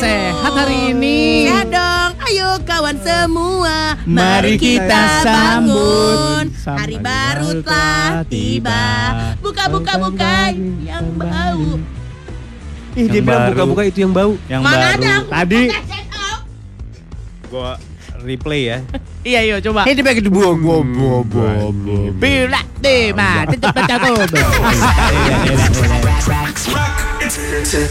sehat hari ini? Sehat dong. Ayo kawan semua, Mari kita sambut. Hari baru telah tiba. Buka buka buka yang bau. Ih, dia bilang buka-buka itu yang bau. Yang Mana baru. ada aku Tadi. Gua replay ya. Iya, yuk coba. ini pakai buah buah buah buah buah. Bila mah tetap baca Masih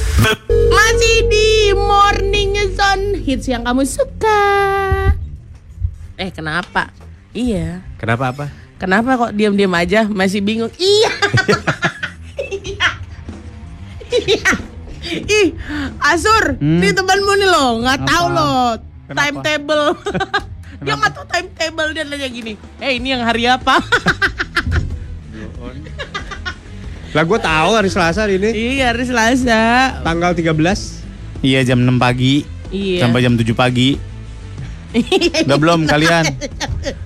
Morning Zone hits yang kamu suka. Eh, kenapa? Iya. Kenapa apa? Kenapa kok diam-diam aja masih bingung? Iya. Iya. Iya. Ih, Asur, Hmm. ini temanmu nih loh, nggak tahu loh timetable. dia nggak tahu timetable dia nanya gini. Eh, ini yang hari apa? Lah gua tahu hari Selasa hari ini. iya, hari Selasa. Tanggal 13. Iya jam 6 pagi Iya. sampai jam 7 pagi. Udah belum kalian?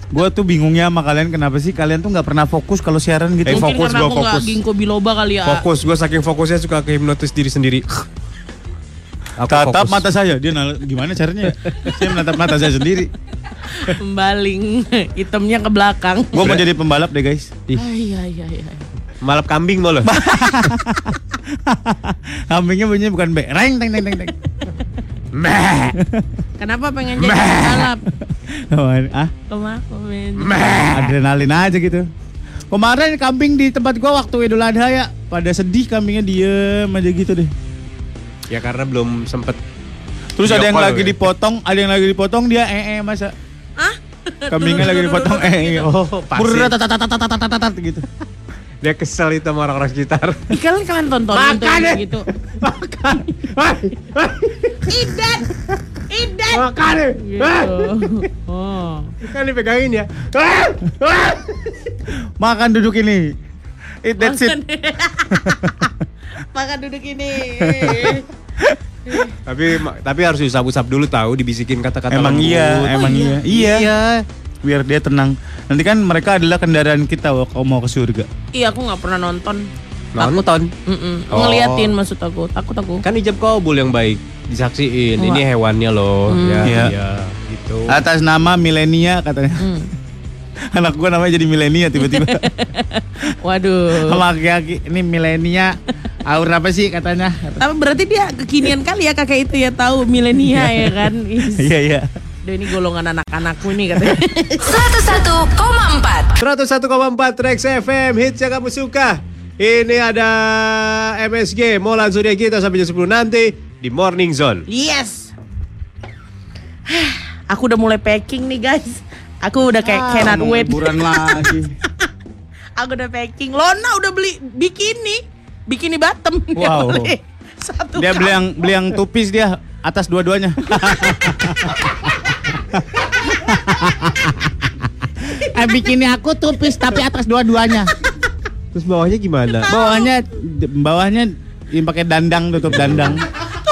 Gue tuh bingungnya sama kalian kenapa sih kalian tuh nggak pernah fokus kalau siaran gitu? Eh, Mungkin fokus, nggak fokus. ginkgo biloba kali ya. Fokus, gua saking fokusnya suka ke hipnotis diri sendiri. Aku Tatap fokus. mata saya, dia nal- gimana caranya? saya menatap mata saya sendiri. Membaling hitamnya ke belakang. Gue mau jadi pembalap deh guys. Ih, Iya, iya, iya. malap kambing mau lo. Kambingnya bunyinya bukan be. Reng teng teng teng teng. Meh. Kenapa pengen jadi balap? ah? Kemarin. Adrenalin aja gitu. Kemarin kambing di tempat gua waktu Idul Adha ya, pada sedih kambingnya diem aja gitu deh. Ya karena belum sempet. Terus ada yang lagi ya? dipotong, ada yang lagi dipotong dia eh eh masa. Ah? Kambingnya lagi dipotong eh oh pasti. Gitu. Dia kesel itu sama orang-orang sekitar. Ih, kalian kalian tonton Makan itu yang deh. gitu. Makan. Idan, Idan. Makan. deh. Gitu. Oh. Kan dipegangin ya. Makan duduk ini. Eat that shit. Makan. Makan duduk ini. tapi tapi harus usap-usap dulu tahu dibisikin kata-kata Emang lembut. iya, emang iya. iya. Iya. Biar dia tenang. Nanti kan mereka adalah kendaraan kita kalau mau ke surga. Iya, aku nggak pernah nonton. Nonton. Mm-mm. Oh. Ngeliatin maksud aku. Takut aku. Kan ijab kabul yang baik disaksiin. Wah. Ini hewannya loh. Hmm. Ya, Iya. iya. Gitu. Atas nama milenia katanya. Hmm. Anak gua namanya jadi milenia tiba-tiba. Waduh. Sama aki-aki ini milenia. Aur apa sih katanya? Tapi berarti dia kekinian kali ya kakek itu ya tahu milenia ya kan. Iya iya. Duh, ini golongan anak-anakku nih katanya. 101,4 101,4 Trax FM hits yang kamu suka. Ini ada MSG Molan Surya kita sampai jam 10 nanti di Morning Zone. yes. Aku udah mulai packing nih guys. Aku udah kayak cannot mau wait. Liburan lagi. Aku udah packing. Lona udah beli bikini. Bikini bottom. Dia Wow. beli Satu Dia beli yang beli yang tupis dia atas dua-duanya. eh bikini aku tupis tapi atas dua-duanya. Terus bawahnya gimana? Bawahnya bawahnya yang pakai dandang tutup dandang.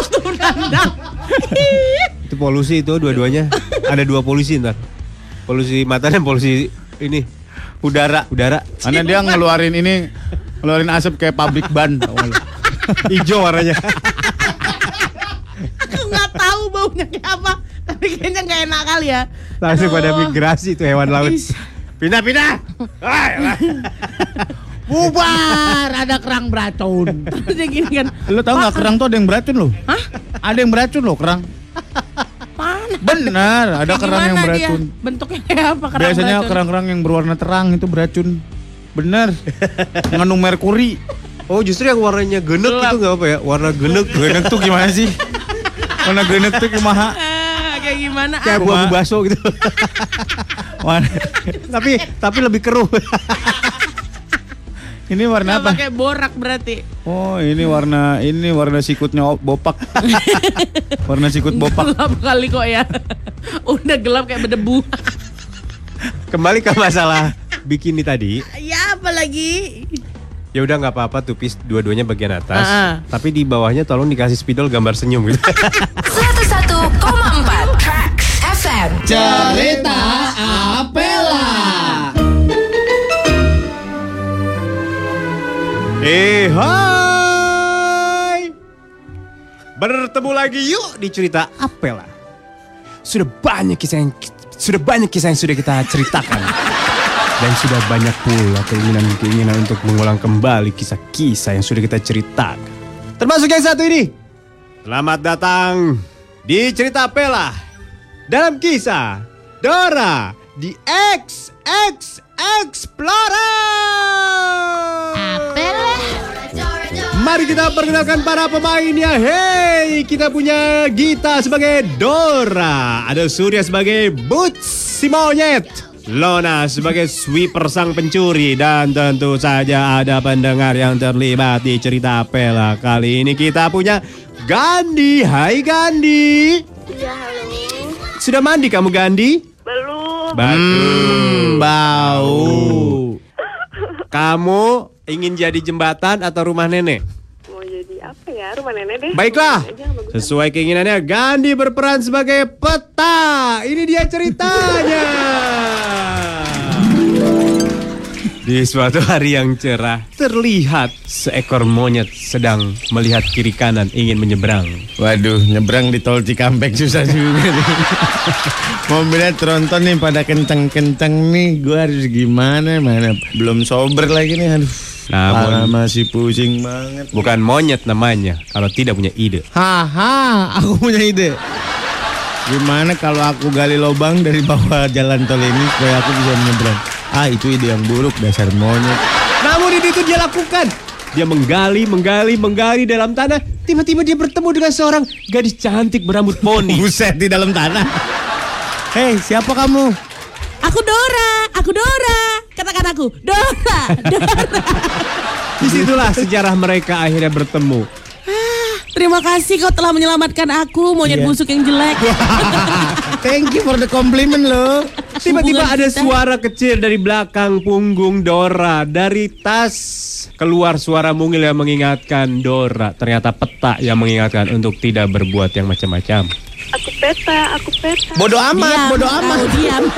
tutup dandang. Itu polusi itu dua-duanya. Ada dua polusi ntar. Polusi mata dan polusi ini Udara. udara. Karena dia ngeluarin ini ngeluarin asap kayak pabrik ban. Hijau warnanya. Aku nggak tahu baunya kayak apa. Kayaknya nggak enak kali ya. Langsung pada Aduh. migrasi itu hewan laut. Is. Pindah pindah. Bubar, ada kerang beracun. Terus dia gini kan. Lu tahu nggak kerang tuh ada yang beracun loh? Hah? Ada yang beracun loh kerang. Mana? Benar, ada Kayak kerang yang gimana beracun. Dia? Bentuknya kayak apa kerang Biasanya beracun? kerang-kerang yang berwarna terang itu beracun. Bener. Mengandung merkuri. Oh justru yang warnanya genek Gelap. itu nggak apa ya? Warna genek. Genek tuh gimana sih? Warna genek tuh kumaha? Kayak gimana? Kayak Ah, buah bakso gitu. Tapi tapi lebih keruh. ini warna nggak apa? pakai borak berarti. Oh, ini warna ini warna sikutnya bopak. warna sikut bopak. Gelap kali kok ya. Udah gelap kayak berdebu. Kembali ke masalah bikini tadi. ya apa lagi? Ya udah nggak apa-apa tupis dua-duanya bagian atas. Ah. Tapi di bawahnya tolong dikasih spidol gambar senyum gitu. 101,4 Trax FM Cerita Apela. eh hai. Bertemu lagi yuk di cerita Apela. Sudah banyak kisah yang sudah banyak kisah yang sudah kita ceritakan. Dan sudah banyak pula keinginan-keinginan untuk mengulang kembali kisah-kisah yang sudah kita ceritakan. Termasuk yang satu ini. Selamat datang di cerita Apela. Dalam kisah Dora di XX Explorer. Apalah. Mari kita perkenalkan para pemainnya. Hey, kita punya Gita sebagai Dora. Ada Surya sebagai Boots si monyet. Lona sebagai sweeper sang pencuri. Dan tentu saja ada pendengar yang terlibat di cerita Pela. Kali ini kita punya Gandhi. Hai Gandhi. Iya, halo. Sudah mandi kamu Gandhi? Belum. Bagus. bau. Kamu ingin jadi jembatan atau rumah nenek? Mau jadi apa ya? Rumah nenek deh. Baiklah, sesuai keinginannya Gandhi berperan sebagai peta. Ini dia ceritanya. Di suatu hari yang cerah, terlihat seekor monyet sedang melihat kiri kanan ingin menyeberang. Waduh, nyebrang di tol Cikampek susah juga. Mobilnya tronton nih pada kenceng-kenceng nih. Gua harus gimana? Mana belum sober lagi nih. Aduh. Namun- masih pusing banget. Bukan monyet namanya, kalau tidak punya ide. Haha, aku punya ide. Gimana kalau aku gali lubang dari bawah jalan tol ini supaya aku bisa menyeberang? Ah, itu ide yang buruk dasar monyet. Namun ini itu dia lakukan. Dia menggali, menggali, menggali dalam tanah. Tiba-tiba dia bertemu dengan seorang gadis cantik berambut poni. Buset di dalam tanah. Hei, siapa kamu? Aku Dora, aku Dora. Katakan aku, Dora, Dora. Di situlah sejarah mereka akhirnya bertemu. Terima kasih kau telah menyelamatkan aku, monyet Iya. busuk yang jelek. Thank you for the compliment lo. Tiba-tiba ada kita. suara kecil dari belakang punggung Dora. Dari tas keluar suara mungil yang mengingatkan Dora. Ternyata peta yang mengingatkan untuk tidak berbuat yang macam-macam. Aku peta, aku peta. Bodoh amat, bodoh kau amat. diam.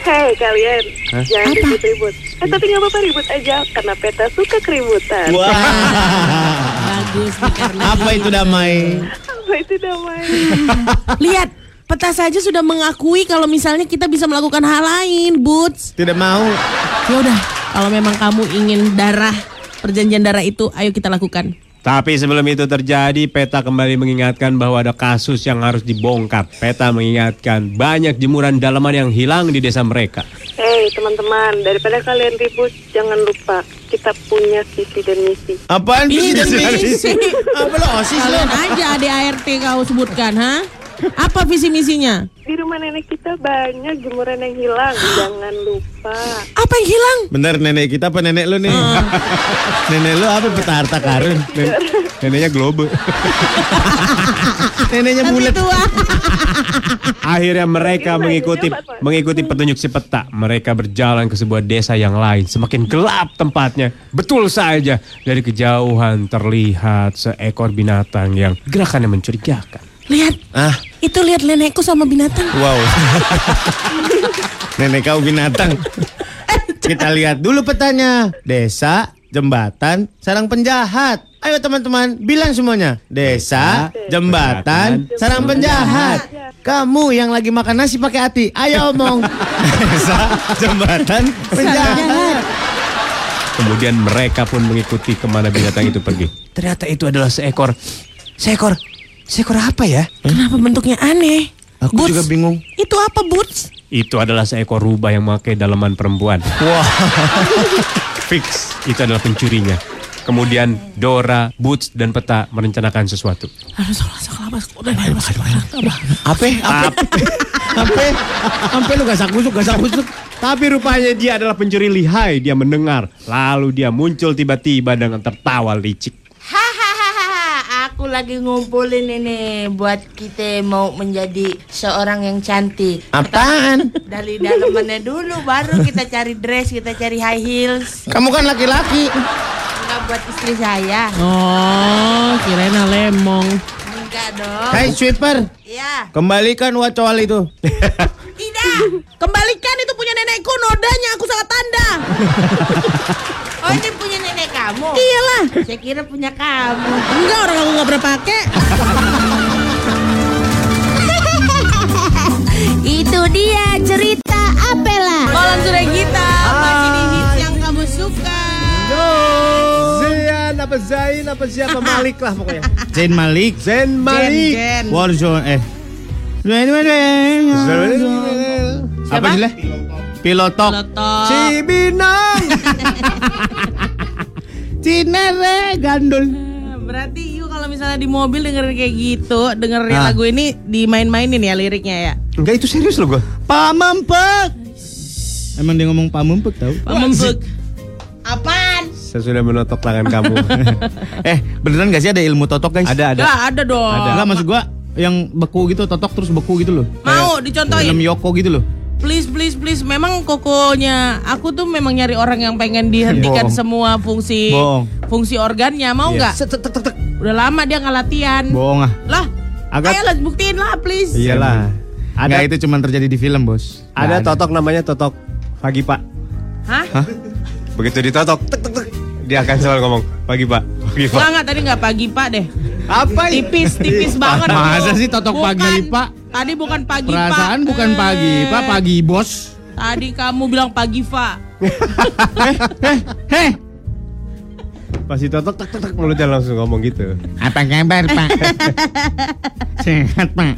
Hei kalian, Hah? jangan ribut-ribut. Eh tapi nggak apa-apa ribut aja, karena peta suka keributan. Wah. Bagus nih karena Apa itu damai? Apa itu damai? Lihat, peta saja sudah mengakui kalau misalnya kita bisa melakukan hal lain, Boots. Tidak mau. Ya udah, kalau memang kamu ingin darah perjanjian darah itu, ayo kita lakukan. Tapi sebelum itu terjadi, Peta kembali mengingatkan bahwa ada kasus yang harus dibongkar. Peta mengingatkan banyak jemuran dalaman yang hilang di desa mereka. Hei teman-teman, daripada kalian ribut, jangan lupa kita punya visi dan misi. Apaan visi dan misi? Apa lo osis lo? Kalian aja ADART kau sebutkan, ha? Apa visi misinya? Di rumah nenek kita banyak jemuran yang hilang, jangan lupa. Apa yang hilang? Bener nenek kita apa nenek lu nih? nenek lu apa peta harta karun? Nen- neneknya globe. Neneknya bulat. tua. Akhirnya mereka mengikuti mengikuti petunjuk si peta. Mereka berjalan ke sebuah desa yang lain. Semakin gelap tempatnya. Betul saja dari kejauhan terlihat seekor binatang yang gerakannya mencurigakan. Lihat, Ah, itu lihat nenekku sama binatang. wow. nenek kau binatang. Kita lihat dulu petanya. Desa, jembatan, sarang penjahat. Ayo teman-teman, bilang semuanya. Desa, jembatan, sarang penjahat. Kamu yang lagi makan nasi pakai hati, ayo omong. Desa, jembatan, penjahat. Kemudian mereka pun mengikuti ke mana binatang itu pergi. Ternyata itu adalah seekor, seekor, seekor apa ya? Kenapa bentuknya aneh? Aku Boots, juga bingung. Itu apa, Boots? Itu adalah seekor rubah yang memakai dalaman perempuan. Wah, Fix, itu adalah pencurinya. Kemudian Dora, Boots, dan Peta merencanakan sesuatu. Lapas. apa? Apa? Apa? Sampai lu gasak busuk, gasak busuk. Tapi rupanya dia adalah pencuri lihai. Dia mendengar, lalu dia muncul tiba-tiba dengan tertawa licik. Aku lagi ngumpulin ini buat kita mau menjadi seorang yang cantik. Apaan? Dari dalamannya dulu, baru kita cari dress, kita cari high heels. Kamu kan laki-laki. Enggak buat istri saya. Oh, kirain lemong. Enggak dong. Hai sweeper, Ya, kembalikan wacoal itu. tidak. Kembalikan itu punya nenekku, nodanya aku sangat tanda. Oh, ini punya nenek kamu. Iyalah. Saya kira punya kamu. Enggak orang aku nggak pernah pakai. Itu dia cerita Apela. Kolam sudah kita masih di hits yang kamu suka. Zian apa Zain apa siapa Malik lah pokoknya. Zain Malik. Zain Malik. Jen, Jen. Warzone eh. Apa judulnya? Pilotok. Lotok. Cibinong. Cinere gandul. Berarti you kalau misalnya di mobil dengerin kayak gitu, dengerin Ah. lagu ini dimain-mainin ya liriknya ya. Enggak itu serius loh gua. Pamempek. Emang dia ngomong pamempek tau? Pemembek. Apaan? Saya sudah menotok tangan kamu. eh, beneran gak sih ada ilmu totok guys? ada ada. Gak ada dong. Enggak maksud gua yang beku gitu, totok terus beku gitu loh. Mau Kayak dicontohin? Film Yoko gitu loh. Please, please, please. Memang kokonya, aku tuh memang nyari orang yang pengen dihentikan Bohong. semua fungsi Bohong. fungsi organnya. Mau nggak? Udah lama dia nggak latihan. Bohong ah. Lah, Agak- ayolah buktiin lah, please. Iyalah. Ada Ada itu cuma terjadi di film, Bos. ada Nggak totok namanya totok pagi Pak. Hah? Begitu ditotok tek tek tek dia akan selalu ngomong pagi Pak. Pagi Pak. Enggak, enggak, tadi nggak pagi, Pak deh. Apa ini? Tipis, tipis banget. Masa sih totok Bukan. pagi, Pak? Tadi bukan pagi, Perasaan Pak. bukan Eh, pagi, Pak, pagi, Bos. Tadi kamu bilang pagi, Pak. Heh, Pas ditotok tek tek tek mulutnya langsung ngomong gitu. apa kabar, Pak? Sehat, Pak.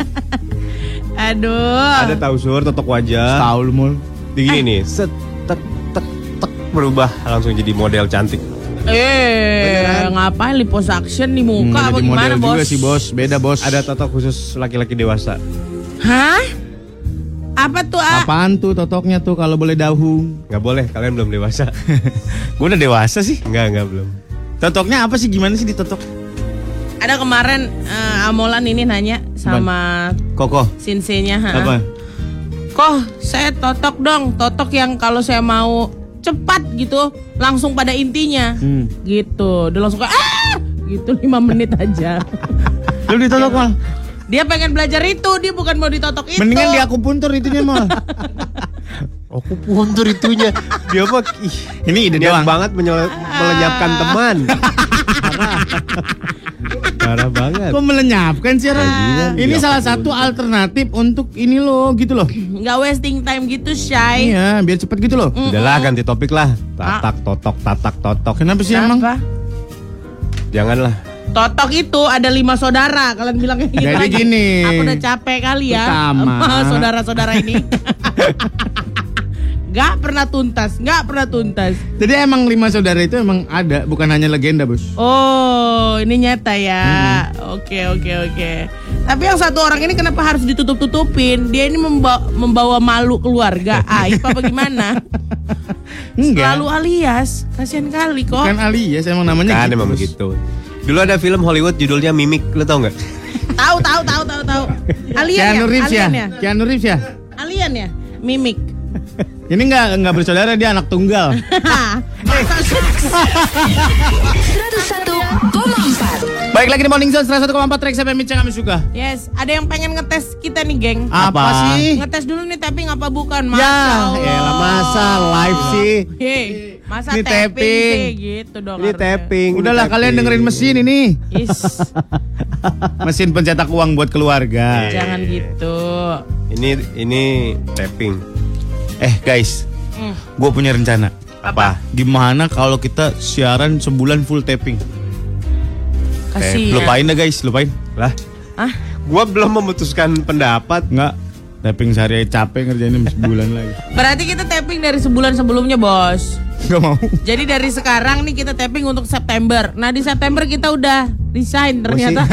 Aduh. Ada tahu sur totok wajah. Tahu lu mul. Di gini nih, set tek tek tek berubah langsung jadi model cantik. Eh, ngapain liposuction di muka apa jadi gimana, model Bos? juga sih, Bos. Beda, Bos. Ada totok khusus laki-laki dewasa. Hah? Apa tuh, ah? Apaan tuh totoknya tuh kalau boleh dahu? Nggak boleh, kalian belum dewasa. Gue udah dewasa sih. Enggak, enggak belum. Totoknya apa sih? Gimana sih ditotok? Ada kemarin eh, Amolan ini nanya sama Kokoh. Sinsenya, ha? Apa? Kok saya totok dong, totok yang kalau saya mau cepat gitu, langsung pada intinya. Hmm. Gitu. Dia langsung kayak ah! Gitu 5 menit aja. Lu ditotok mal. Dia pengen belajar itu, dia bukan mau ditotok itu. Mendingan di akupuntur itunya mal. Aku puntur itunya. Dia apa? Ih, Ini ide doang. banget menyel- melenyapkan teman. Parah. Banget. Kok melenyapkan sih? Ini salah satu alternatif untuk ini loh gitu loh. Nggak wasting time gitu, Shay. Iya, biar cepet gitu loh. Udahlah ganti topik lah. Tatak totok tatak totok. Kenapa sih emang? Apa? Janganlah. Totok itu ada lima saudara. Kalian bilang kayak gitu. Jadi aja. gini. Aku udah capek kali ya Pertama. sama saudara-saudara ini. Gak pernah tuntas, gak pernah tuntas. Jadi emang lima saudara itu emang ada, bukan hanya legenda bos. Oh, ini nyata ya. Oke, oke, oke. Tapi yang satu orang ini kenapa harus ditutup-tutupin? Dia ini membawa, membawa malu keluarga. Aib apa gimana? Enggak. Selalu alias. Kasihan kali kok. Bukan alias, emang namanya Kan gitu. emang Bos. begitu. Dulu ada film Hollywood judulnya Mimik, lo tau nggak? Tahu, tahu, tahu, tahu, tahu. Alien Keanu ya? Reeves ya? Alien ya? Keanu Reeves ya? Alien ya? Mimik. Ini enggak enggak bersaudara dia anak tunggal. Masa sih? 101,4 Baik lagi di Morning Zone 101,4 Trax FM Micang kami suka. Yes, ada yang pengen ngetes kita nih, geng. Apa, sih? Ngetes dulu nih tapping apa bukan? Masa Ya, Allah. elah, masa live sih? Hei, masa Ini tapping, tapping. sih gitu dong. Ini harusnya. tapping. Udahlah tapping. kalian dengerin mesin ini. Is, Mesin pencetak uang buat keluarga. jangan gitu. Ini ini tapping. Eh guys, Hmm. gue punya rencana. Apa? Gimana kalau kita siaran sebulan full tapping? Kasih. Lupain dah guys, lupain. Lah, Ah, gua belum memutuskan pendapat. Enggak. Tapping sehari aja capek ngerjainnya sebulan lagi. berarti kita tapping dari sebulan sebelumnya, Bos. Enggak mau. Jadi dari sekarang nih kita tapping untuk September. Nah, di September kita udah resign ternyata.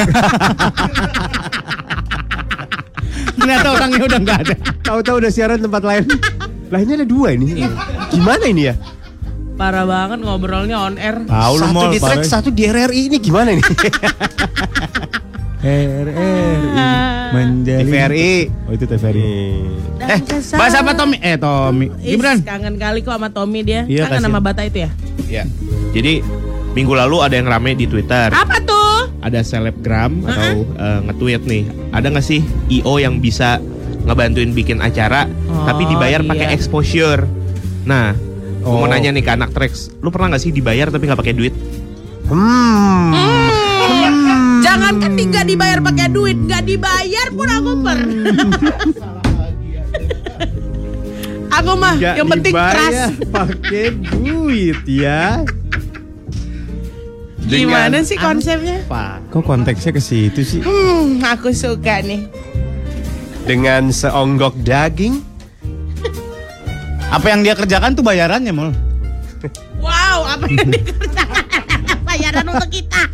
Ternyata orangnya udah enggak ada. Tahu-tahu udah siaran tempat lain. Lah ini ada dua ini. Gimana ini ya? Parah banget ngobrolnya on air. Tahu satu mau di track, satu di RRI ini gimana ini? RRI menjadi TVRI. Oh itu TVRI. Dan Eh, bahas apa Tommy? Eh Tommy. Is, Gibran. kangen kali kok sama Tommy dia. Iya, kangen kasihan. sama Bata itu ya. Ya. Jadi minggu lalu ada yang rame di Twitter. Apa tuh? Ada selebgram atau eh, nge-tweet nih. Ada nggak sih IO yang bisa ngebantuin bikin acara Oh, tapi dibayar iya. pakai exposure. Nah, Gua mau nanya nih ke anak Trax, lu pernah nggak sih dibayar tapi nggak pakai duit? Hmm. Jangankan di- nggak dibayar pakai duit, nggak dibayar pun aku per. aku mah Nggak yang penting keras. Pakai duit ya. Gimana sih konsepnya? Apa? Kok konteksnya ke situ sih? Hmm, aku suka nih. Dengan seonggok daging. Apa yang dia kerjakan tuh bayarannya, Mol. Wow, apa yang dikerjakan? Bayaran untuk kita.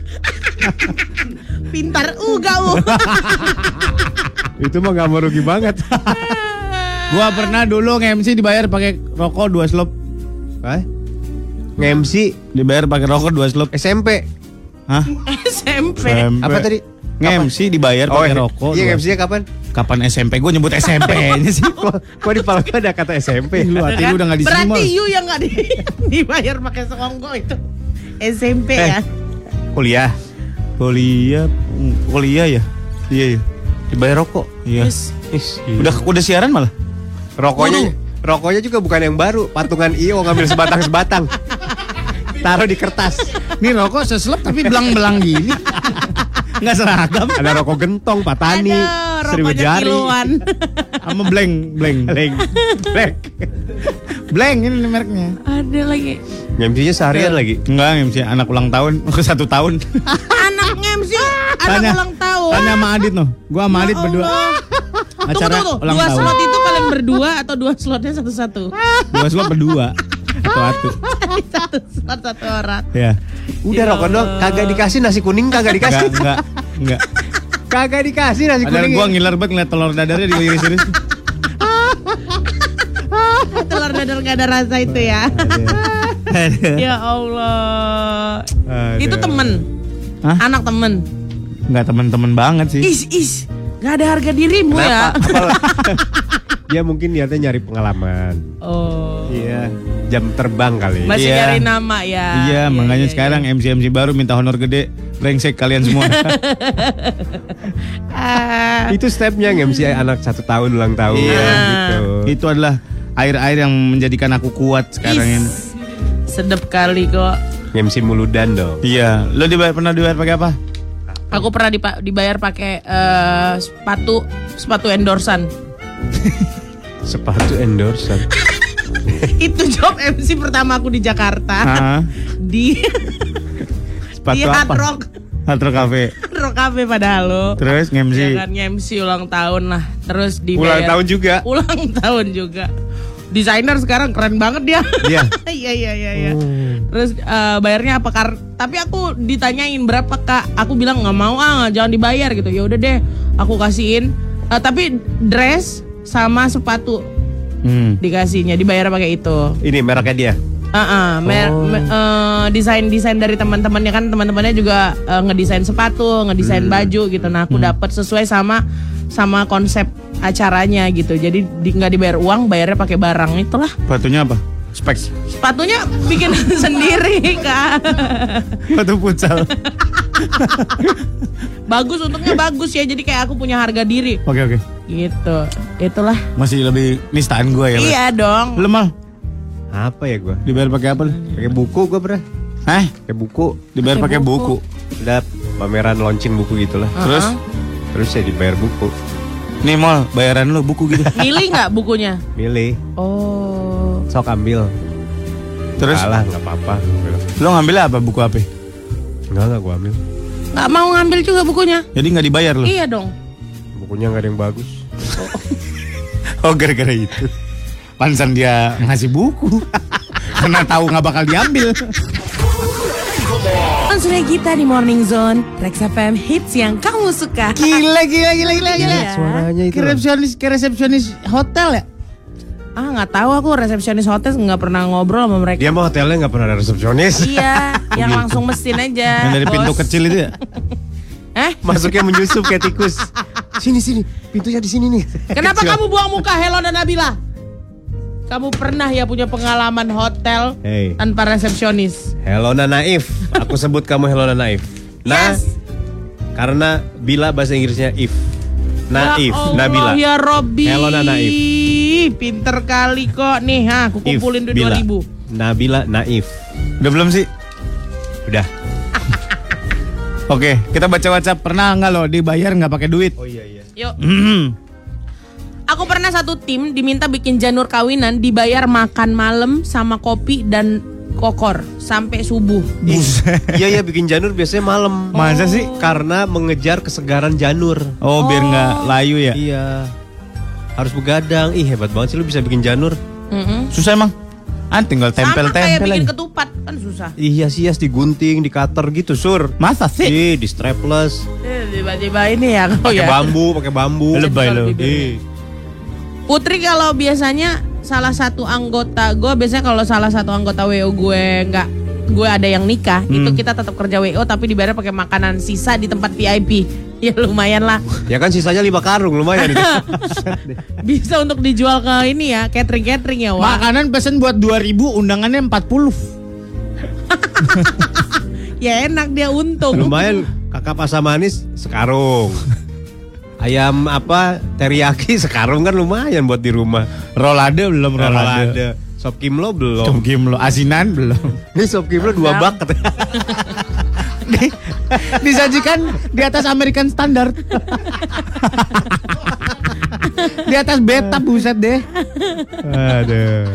Pintar uga uh. Itu mah gak merugi banget. Gua pernah dulu nge-MC dibayar pakai rokok dua slop. Hah? Nge-MC Dibayar pakai rokok dua slop. SMP. Hah? SMP. Apa tadi? Nge-MC dibayar pakai rokok. Iya nge-MC-nya kapan? Kapan SMP? Gue nyebut SMP-nya sih. Kok, kok di pala gue ada kata SMP? Lu hati lu udah gak di Berarti you yang nggak di, dibayar pakai sekongko itu SMP Eh. ya. Kuliah. Kuliah, kuliah ya? Iya, iya. Dibayar rokok. Iya. Yes. Is, Udah udah siaran malah. Rokoknya rokoknya juga bukan yang baru, patungan IO ngambil sebatang-sebatang. Taruh di kertas. Ini rokok seslep tapi belang-belang gini. Nggak seragam. Ada rokok gentong, patani, Aduh, seribu jari. Sama blank, blank. Blank. Blank. Blank ini mereknya. Ada lagi. Ngemsinya seharian lagi. Enggak, MC anak ulang tahun, ke satu tahun. Anak MC, anak Tanya. ulang tahun. Tanya sama Adit noh. Gua sama Adit Ya berdua. Allah. Acara tunggu, tunggu. ulang Dua tahun. slot itu kalian berdua atau dua slotnya satu-satu? Dua slot berdua. Satu-satu. satu slot satu orang. Ya. Udah Ya rokok dong, Allah. kagak dikasih nasi kuning kagak Enggak, dikasih. enggak, enggak. Kagak dikasih nasi Padahal kuning. gua ngiler banget ngeliat telur dadarnya diiris-iris. Telur dadar nggak ada rasa itu ya. ya Allah. Aduh. Itu temen. Hah? Anak temen. Enggak temen-temen banget sih. Is is. Gak ada harga dirimu ya. Dia mungkin niatnya nyari pengalaman. Oh. Iya, jam terbang kali. Masih Iya. nyari nama ya. Iya, makanya iya, sekarang MC-MC baru minta honor gede. Brengsek kalian semua. Ah, Itu stepnya ngemsi anak satu tahun ulang tahun Iya. gitu. Itu adalah air-air yang menjadikan aku kuat sekarang is. ini. Sedep kali kok. Ngemsi muludan dong. Iya, lo dibayar pernah dibayar pakai apa? Aku pernah dipa- dibayar pakai eh, sepatu sepatu endorsan. Sepatu endorsan. Itu job MC pertama aku di Jakarta. Hah? di Sepatu di Hard apa? Rock Hard Rock Cafe. Hard Rock Cafe padahal lo. Terus nge-MC. Ya kan MC ulang tahun lah. Terus di Ulang tahun juga. Ulang tahun juga. Desainer sekarang keren banget dia. Iya. Iya iya iya iya. Terus eh, bayarnya apa kar? Tapi aku ditanyain berapa kak? Aku bilang nggak mau ah jangan dibayar gitu. Ya udah deh, aku kasihin. Eh, tapi dress sama sepatu Hmm. dikasihnya dibayar pakai itu. Ini mereknya dia. Ah, desain desain dari teman-temannya kan teman-temannya juga eh, ngedesain sepatu, ngedesain baju gitu. Nah aku dapat sesuai sama sama konsep acaranya gitu. Jadi di- nggak dibayar uang, bayarnya pakai barang itulah. Sepatunya apa? Specs. Sepatunya bikin sendiri kak. Sepatu futsal. Bagus untungnya bagus ya. Jadi kayak aku punya harga diri Oke oke. gitu. Itulah. Masih lebih nistaan gue ya. Iya dong. Lo mal Apa ya gua? dibayar pakai apa? Pakai buku gua pernah. Hah? Pakai buku. Dibayar Pakai buku. buku. Ada pameran launching buku gitulah. Terus Terus saya dibayar buku. nih mal bayaran lo buku gitu. Milih nggak bukunya? Milih, Oh. Sok ambil. Terus Salah nggak apa-apa. Lo ngambil apa buku apa? Enggak enggak gua ambil. Nggak mau ngambil juga bukunya? Jadi nggak dibayar lo? Iya dong. Bukunya nggak ada yang bagus. Oh gara-gara itu. Pansan dia ngasih buku. Karena tahu nggak bakal diambil. Langsung kita di Morning Zone Rex FM hits yang kamu suka Gila gila gila gila gila. Iya. Suaranya itu. Resepsionis resepsionis hotel ya? Ah nggak tahu aku resepsionis hotel nggak pernah ngobrol sama mereka. Dia mah hotelnya nggak pernah ada resepsionis. Iya, yang langsung mesin aja. Yang dari pintu bos. kecil itu ya? Eh, Masuknya menyusup kayak tikus. Sini sini, pintunya di sini nih. kenapa kamu buang muka Hello dan Nabila? Kamu pernah ya punya pengalaman hotel Hey, tanpa resepsionis? Hello Naif. Aku sebut kamu Hello Naif. Nah, Yes. karena Bila bahasa Inggrisnya if. Naif, Ya Allah, Nabila. Ya Robby. Hello, Nana If. Pinter kali kok nih, ha. Aku kumpulin duit Bila. 2000. Nabila Naif. Udah belum sih? Udah. Oke, kita baca WhatsApp. Pernah nggak lo dibayar nggak pakai duit? Oh iya iya. Yuk. Hmm. Aku pernah satu tim diminta bikin janur kawinan dibayar makan malam sama kopi dan kokor sampai subuh. Iya iya bikin janur biasanya malam. Masa sih? Karena mengejar kesegaran janur. Oh, biar nggak layu ya? Iya. Harus begadang. Ih hebat banget sih lu bisa bikin janur. Mm-mm. Susah emang. Ah, tinggal Sama kayak tempel-tempel bikin ketupat kan susah. Iya sih digunting, di cutter gitu sur. Masa sih? Ih, di strapless. Eh, Tiba-tiba ini ya kau Pakai ya. bambu, pakai bambu. Lebay lo. Putri kalau biasanya salah satu anggota gue biasanya kalau salah satu anggota WO gue nggak gue ada yang nikah itu kita tetap kerja WO tapi dibayar pakai makanan sisa di tempat VIP ya lumayan lah Ya kan sisanya lima karung lumayan itu. bisa untuk dijual ke ini ya catering catering ya wah Makanan pesen buat 2000, undangannya 40. ya enak dia untung lumayan kakap asam manis sekarung. Ayam apa teriyaki sekarung kan lumayan buat di rumah. Rolade belum rolade. Rolade. Sop kimlo belum. Cum kim lo, asinan belum. Ini sop kimlo dua bak katanya. Di- disajikan di atas American Standard. di atas beta buset deh. Aduh.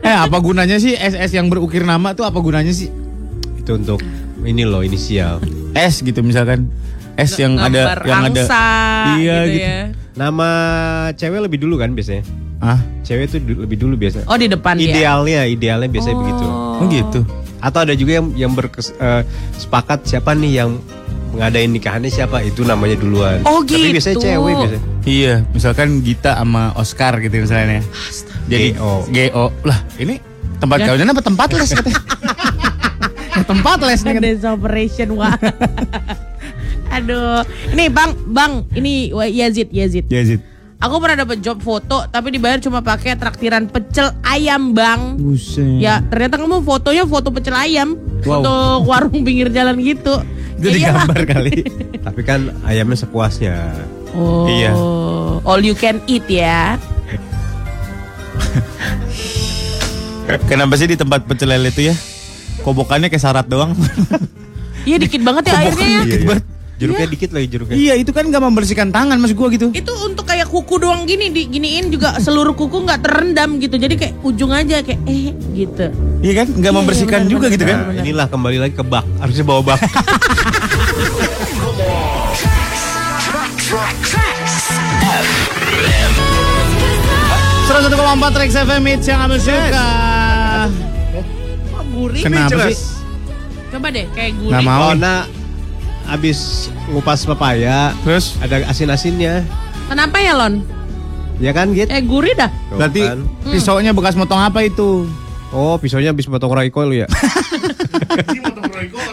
Eh apa gunanya sih SS yang berukir nama tuh apa gunanya sih? Itu untuk ini loh inisial. S gitu misalkan. S yang ada Gambar yang ada Iya, gitu, gitu. ya Nama cewek lebih dulu kan biasanya. Ah, Cewek itu du- lebih dulu biasa. oh di depan dia Idealnya, idealnya biasanya begitu. oh gitu. Atau ada juga yang yang bersepakat siapa nih yang ngadain nikahannya siapa itu namanya duluan. Oh, Tapi biasanya gitu. cewek biasanya. Iya, misalkan Gita sama Oscar gitu misalnya. Jadi GO. GO. Lah, ini tempat Ya. kawinan apa tempat les katanya? tempat les nih kan. Dance operation wah aduh ini bang bang ini Yazid Yazid Ya, Zid. Aku pernah dapat job foto tapi dibayar cuma pakai traktiran pecel ayam bang Buset. Ya ternyata kamu fotonya foto pecel ayam Wow. Foto warung pinggir jalan gitu Itu Ya iyalah. digambar kali. Tapi kan ayamnya sepuasnya. Oh Iya. All you can eat ya Kenapa sih di tempat pecel lele itu ya? Kobokannya kayak syarat doang. Iya dikit banget ya airnya ya Dikit banget. Jeruknya dikit lagi jeruknya. Iya, itu kan gak membersihkan tangan mas gua gitu. itu untuk kayak kuku doang gini diginiin juga seluruh kuku nggak terendam gitu jadi kayak ujung aja kayak eh gitu Iya kan? Gak membersihkan benar, juga benar, gitu kan? Nah, inilah kembali lagi ke bak. Harusnya bawa bak. Serah satu koma empat Rex FM Hits yang kamu suka. Kok gurih Kenapa sih? coba deh kayak gurih Nggak mau. Oh, nah, abis ngupas papaya, Terus? ada asin-asinnya. kenapa ya Lon Ya kan, Git? eh gurih dah Tuh Berarti kan. pisaunya bekas motong apa itu? Oh, pisaunya abis potong Royco lu ya?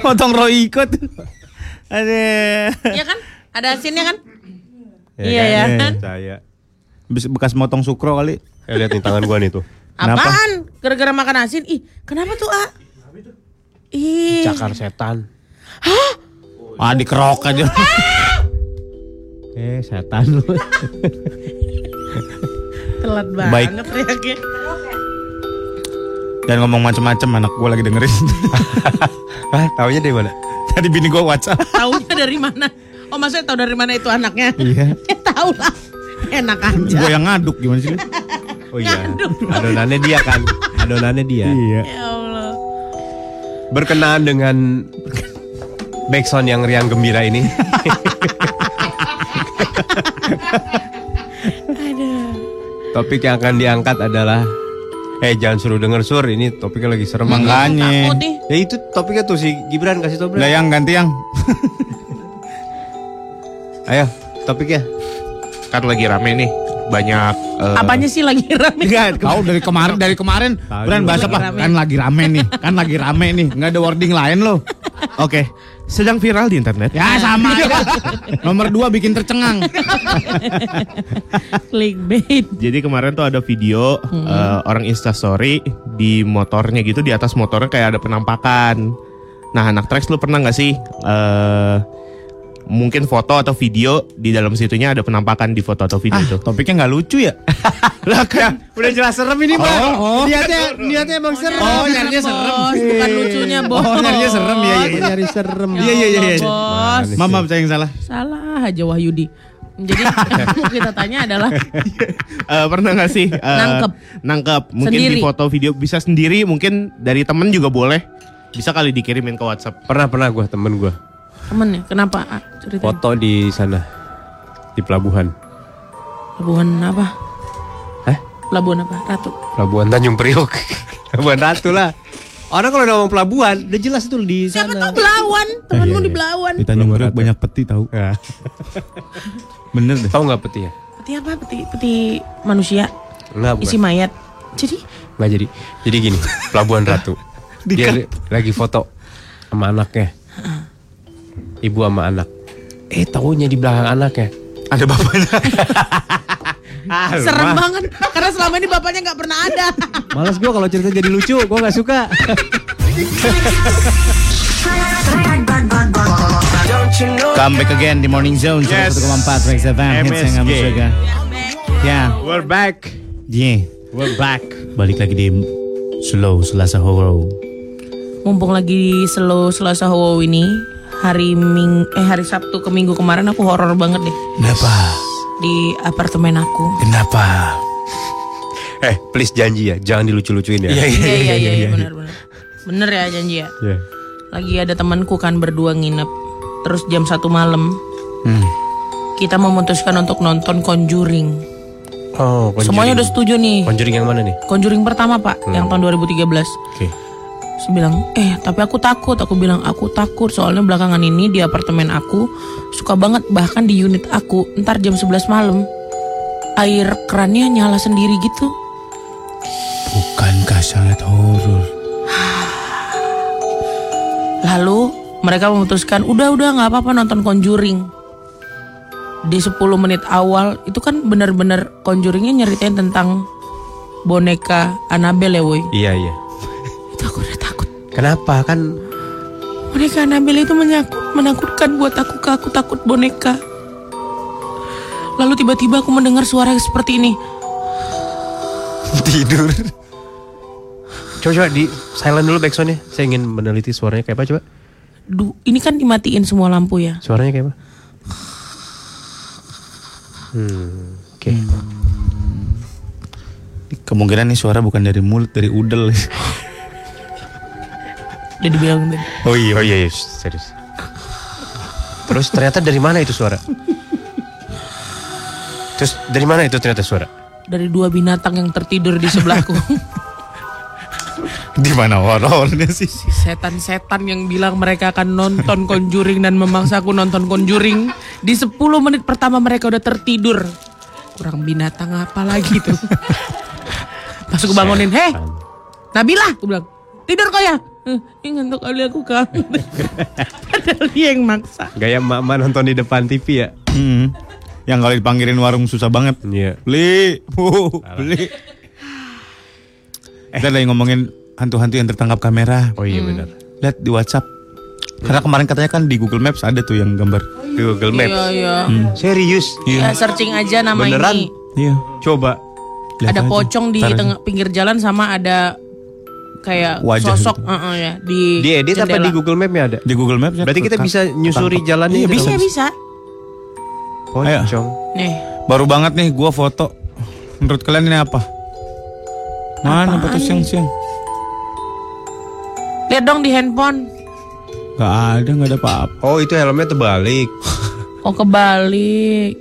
Potong Royco tuh. Ada. Iya kan ada asinnya kan Ya Iya, ya. kan? Saya. Bekas motong sukro kali. Eh, lihat nih tangan gua nih tuh. Kenapa? apaan gara-gara makan asin ih kenapa tuh ah ih Cakar setan. Ah, dikerok aja. Eh, setan lu. telat Baik. banget teriaknya Dan ngomong macem-macem anak gue lagi dengerin. Hah, taunya dari mana? Tadi bini gue WhatsApp. taunya dari mana oh maksudnya tahu dari mana itu anaknya Iya. ya tahu lah enak aja Gue yang ngaduk gimana sih? Oh iya. Adonannya dia kan. Adonannya dia. Iya. ya Allah Berkenaan dengan backsound yang riang gembira ini. Topik yang akan diangkat adalah Eh jangan suruh denger sur ini topiknya lagi serem Makanya. Ya itu topiknya tuh si Gibran kasih Udah Bran. yang ganti yang. Ayo topiknya Kan lagi rame nih banyak eh, apanya sih lagi rame Kau dari kemarin dari kemarin. Bran bahasa Lagi apa? rame. Kan lagi rame nih. Kan lagi rame nih. Nggak ada wording lain loh. Oke, sedang viral di internet. Ya sama aja. Nomor dua bikin tercengang. clickbait Jadi kemarin tuh ada video eh, orang instastory di motornya gitu di atas motornya kayak ada penampakan. Nah anak tracks lu pernah nggak sih eh, mungkin foto atau video di dalam situnya ada penampakan di foto atau video Ah, itu. topiknya nggak lucu ya? Lah kan Udah jelas serem ini, Pak. Oh, oh. Niatnya niatnya emang serem. Oh, nyarinya serem. Bos, bukan lucunya bos. Oh, nyarinya serem ya. iya, iya. Nyari serem. Iya, iya, iya, iya. Bos. Mama saya yang salah. Salah aja Wahyudi. Jadi mau kita tanya adalah Eh, pernah gak sih eh, Nangkep. nangkep mungkin Sendiri. di foto video bisa sendiri mungkin dari temen juga boleh bisa kali dikirimin ke WhatsApp Pernah pernah gue temen gue temen ya, kenapa? Ah, Ceritain. foto di sana di pelabuhan. Pelabuhan apa? Hah? Pelabuhan apa? Ratu. Pelabuhan Tanjung Priok. pelabuhan Ratu lah. Orang kalau ngomong pelabuhan, udah jelas tuh di Siapa sana. tahu Belawan? Temenmu di Belawan. Di Tanjung Priok banyak peti tahu. Ya. Bener deh. Tahu nggak peti ya? Peti apa? Peti peti manusia. Enggak, Isi mayat. Jadi Nggak jadi. Jadi gini, Pelabuhan Ratu. Dia lagi foto sama anaknya. Ibu sama anak. Eh, taunya di belakang anaknya. Ada bapaknya. serem banget karena selama ini bapaknya nggak pernah ada. Males gue kalau cerita jadi lucu, gue nggak suka. Come back again di Morning Zone Yes. 101,4 Rex FM hits yang kamu suka. Ya, We're back yeah. We're back Balik lagi di Slow Selasa Horror. Mumpung lagi slow Selasa Wow ini hari Ming eh hari Sabtu ke Minggu kemarin aku horor banget deh Kenapa? di apartemen aku. Kenapa? eh, please janji ya, jangan dilucu-lucuin ya. Iya iya iya iya benar benar. Bener ya janji ya. Iya. Lagi ada temanku kan berdua nginep. Terus jam satu malam Hmm. kita memutuskan untuk nonton Conjuring. Oh, Conjuring. Semuanya udah setuju nih. Conjuring yang mana nih? Conjuring pertama pak, yang tahun 2013. Oke. Saya bilang, eh tapi aku takut. Aku bilang aku takut soalnya belakangan ini di apartemen aku suka banget bahkan di unit aku ntar jam 11 malam air kerannya nyala sendiri gitu. Bukankah sangat horor? Lalu mereka memutuskan udah udah nggak apa-apa nonton Conjuring. Di 10 menit awal itu kan bener-bener Conjuringnya nyeritain tentang boneka Annabelle ya woi. Iya, iya. Itu aku udah. Kenapa? Kan Boneka Annabelle itu menyakut, menakutkan buat aku, Kak. Aku takut boneka. Lalu tiba-tiba aku mendengar suara seperti ini. tidur. Coba coba di silent dulu backsoundnya. Saya ingin meneliti suaranya kayak apa coba. Duh, ini kan dimatiin semua lampu ya. Suaranya kayak apa? Hmm, oke. Kemungkinan nih suara bukan dari mulut, dari udel. Udah dibilang tadi. Oh iya, oh iya, iya, serius. Terus ternyata dari mana itu suara? Terus dari mana itu ternyata suara? Dari dua binatang yang tertidur di sebelahku. Di mana horornya sih? Setan-setan yang bilang mereka akan nonton Conjuring dan memaksaku nonton Conjuring. Di 10 menit pertama mereka udah tertidur. Kurang binatang apa lagi tuh. Pas aku bangunin, heh Nabila, aku bilang, tidur kau ya? "Eh, Ini ngantuk kali aku kan. Padahal dia yang maksa. Gaya emak-emak nonton di depan TV ya? Hmm. Yang kalau dipanggilin warung susah banget. Iya. Beli, uh, beli. Kita lagi ngomongin hantu-hantu yang tertangkap kamera. Oh iya benar. Lihat di WhatsApp. Karena kemarin katanya kan di Google Maps ada tuh yang gambar. Di Google Maps. Iya, iya. Serius? Ya, searching aja nama Beneran? ini. Iya. Coba. lihat ada aja. pocong di tengah pinggir jalan sama ada kayak Wajah sosok gitu. uh-uh, ya di Diedit apa jendela. di Google Map ya ada? Di Google Maps ya. Berarti kita bisa nyusuri jalannya Iya, itu bisa bisa Pocong. nih Baru banget nih gua foto. Menurut kalian ini apa? Mana foto siang-siang? lihat dong di handphone Gak ada, gak ada apa-apa. Oh itu helmnya terbalik. oh kebalik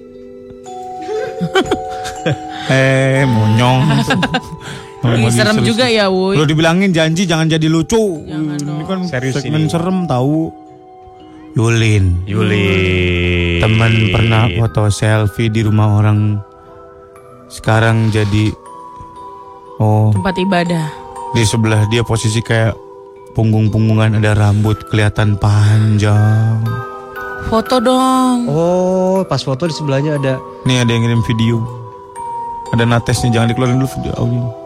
Eh, monyong. Ih, serem juga ya woi Lo dibilangin janji jangan jadi lucu. Jangan ini kan Serius segmen ini. serem tahu. Yulin. Yuli. Teman pernah foto selfie di rumah orang. Sekarang jadi Oh, tempat ibadah di sebelah dia posisi kayak punggung-punggungan ada rambut kelihatan panjang. foto dong Oh pas foto di sebelahnya ada. Nih ada yang ngirim video. Ada natesnya jangan dikeluarin dulu video audio.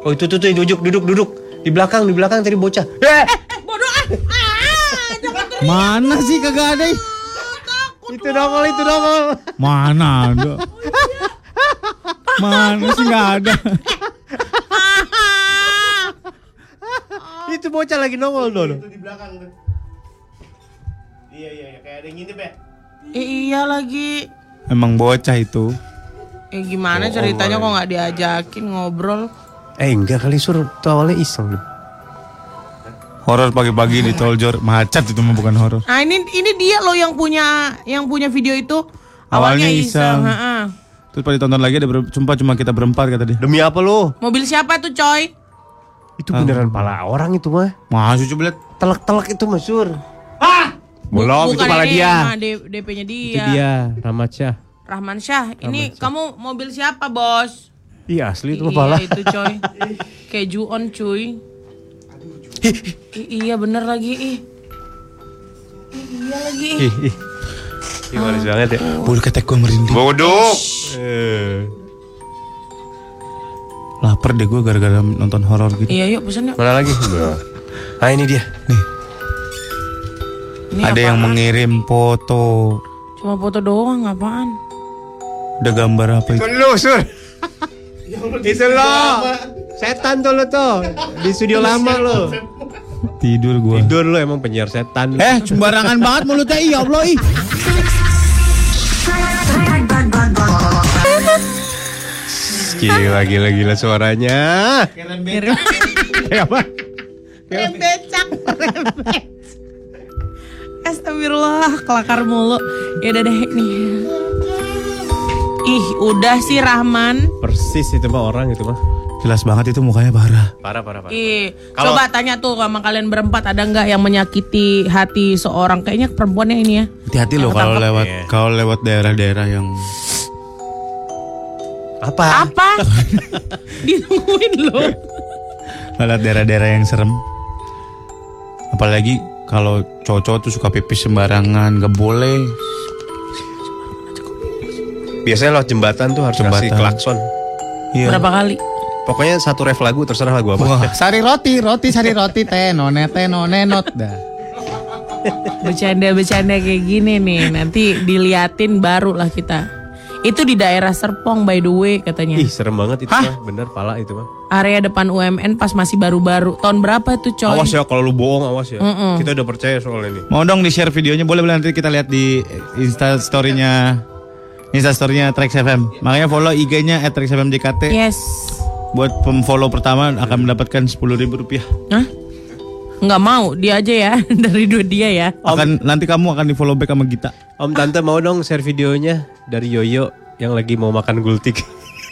Oh itu tuh tuh duduk duduk duduk di belakang di belakang tadi bocah. Eh! bodoh ah, ah jangan Mana sih kagak ada? Itu nongol, itu nongol. Mana ada? Mana sih nggak ada? Itu bocah lagi nongol dong. di belakang tuh. Iya iya iya kayak ada yang ngintip ya. Eh, iya lagi. Emang bocah itu. Eh gimana ceritanya kok nggak diajakin ngobrol? Eh enggak kali suruh tuh awalnya iseng. Horor pagi-pagi di tol Jor macet itu mah bukan horor. Nah ini ini dia loh yang punya yang punya video itu. Awalnya iseng. ha-ha. Terus pas ditonton lagi ada ber- sumpah cuma kita berempat kata dia. Demi apa lu? Mobil siapa tuh coy? Itu beneran pala orang itu mah. Masuk coba lihat. Telak-telak itu Mas Sur. Belum, itu Bukan pala dia. mah D- DP-nya dia. Itu dia, Rahmat Syah. Rahman Syah. Ini kamu mobil siapa bos? Iya asli itu mah iya itu coy. Kayak Juon cuy. I- iya bener lagi ih. Iya lagi. ih. Ih, manis banget ya. Bulu ketek gue merinding. Bodoh. Eh. Laper deh gue gara-gara nonton horor gitu. Iya yuk pesan yuk. Mana lagi? Ah ini dia. Nih, Ini ada yang mengirim foto. Cuma foto doang apaan? Ada gambar apa itu? Itu lu, Sur. Itu lo. Setan tuh lo tuh. Di studio lama lo. Tidur gue. Tidur lo emang penyiar setan. Eh, sembarangan banget mulutnya. Iya Allah, ih. Gila, gila, gila suaranya. Kayak apa? Rem becak. Astagfirullah, kelakar mulu. Ya udah deh nih. Ih, udah sih Rahman. Persis itu mah orang itu mah. Jelas banget itu mukanya parah. Parah, parah, parah. Ih, Kalau- coba tanya tuh sama kalian berempat ada nggak yang menyakiti hati seorang? Kayaknya perempuannya ini ya. Hati-hati loh kalau lewat Iya. kalau lewat daerah-daerah yang Apa? Apa? Ditungguin loh. lewat daerah-daerah yang serem. Apalagi kalau cowok-cowok tuh suka pipis sembarangan, gak boleh. Biasanya lewat jembatan tuh harus Jembatan. kasih klakson. Iya. Berapa kali? Pokoknya satu ref lagu terserah lagu apa. Wah, sari roti, roti sari roti tenone tenone not dah. Bercanda-bercanda kayak gini nih. Nanti diliatin baru lah kita. Itu di daerah Serpong by the way katanya. Ih, serem banget itu Hah? mah. Bener pala itu mah. Area depan UMN pas masih baru-baru. Tahun berapa itu coy? Awas ya kalau lu bohong awas ya. Mm-mm. Kita udah percaya soal ini. Mau dong di share videonya boleh boleh nanti kita lihat di Insta story-nya Insta story-nya Trax FM. Makanya follow IG-nya @traxfmjkt. Yes. Buat pemfollow pertama akan mendapatkan 10.000 rupiah. Hah? Nggak mau, dia aja ya. Dari duit dia ya. Akan nanti kamu akan di follow back sama Gita. Om Tante mau dong share videonya dari Yoyo yang lagi mau makan gultik.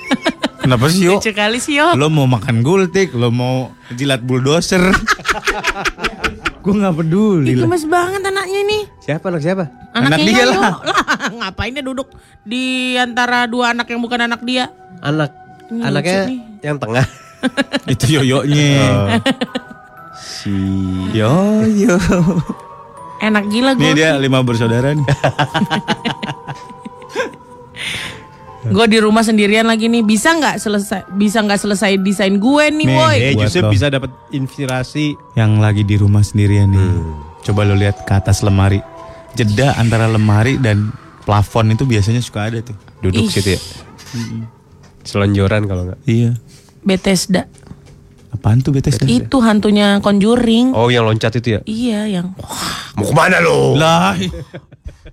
Kenapa sih yo? Lucu kali sih yo. Lo mau makan gultik, lo mau jilat bulldozer. Gue nggak peduli Ih, lah. gemes banget anaknya nih. Siapa anak siapa? Anak Anaknya dia lah. Lah, ngapain dia duduk di antara dua anak yang bukan anak dia? Anak Ini anaknya nih. yang tengah. Itu yoyonya. si Yoyo. Enak gila Nih gue. dia lima bersaudara nih. Gue di rumah sendirian lagi nih. Bisa nggak selesai? Bisa nggak selesai desain gue nih, Nih, boy? eh justru lo. bisa dapat inspirasi. Yang lagi di rumah sendirian nih. Coba lo lihat ke atas lemari. Jeda antara lemari dan plafon itu biasanya suka ada tuh. Duduk Ih. situ ya. Selonjoran kalau enggak. Iya. Bethesda. Apaan tuh Bethesda? Itu hantunya Conjuring. Oh, yang loncat itu ya. Iya, yang Mau ke mana lo? Lah.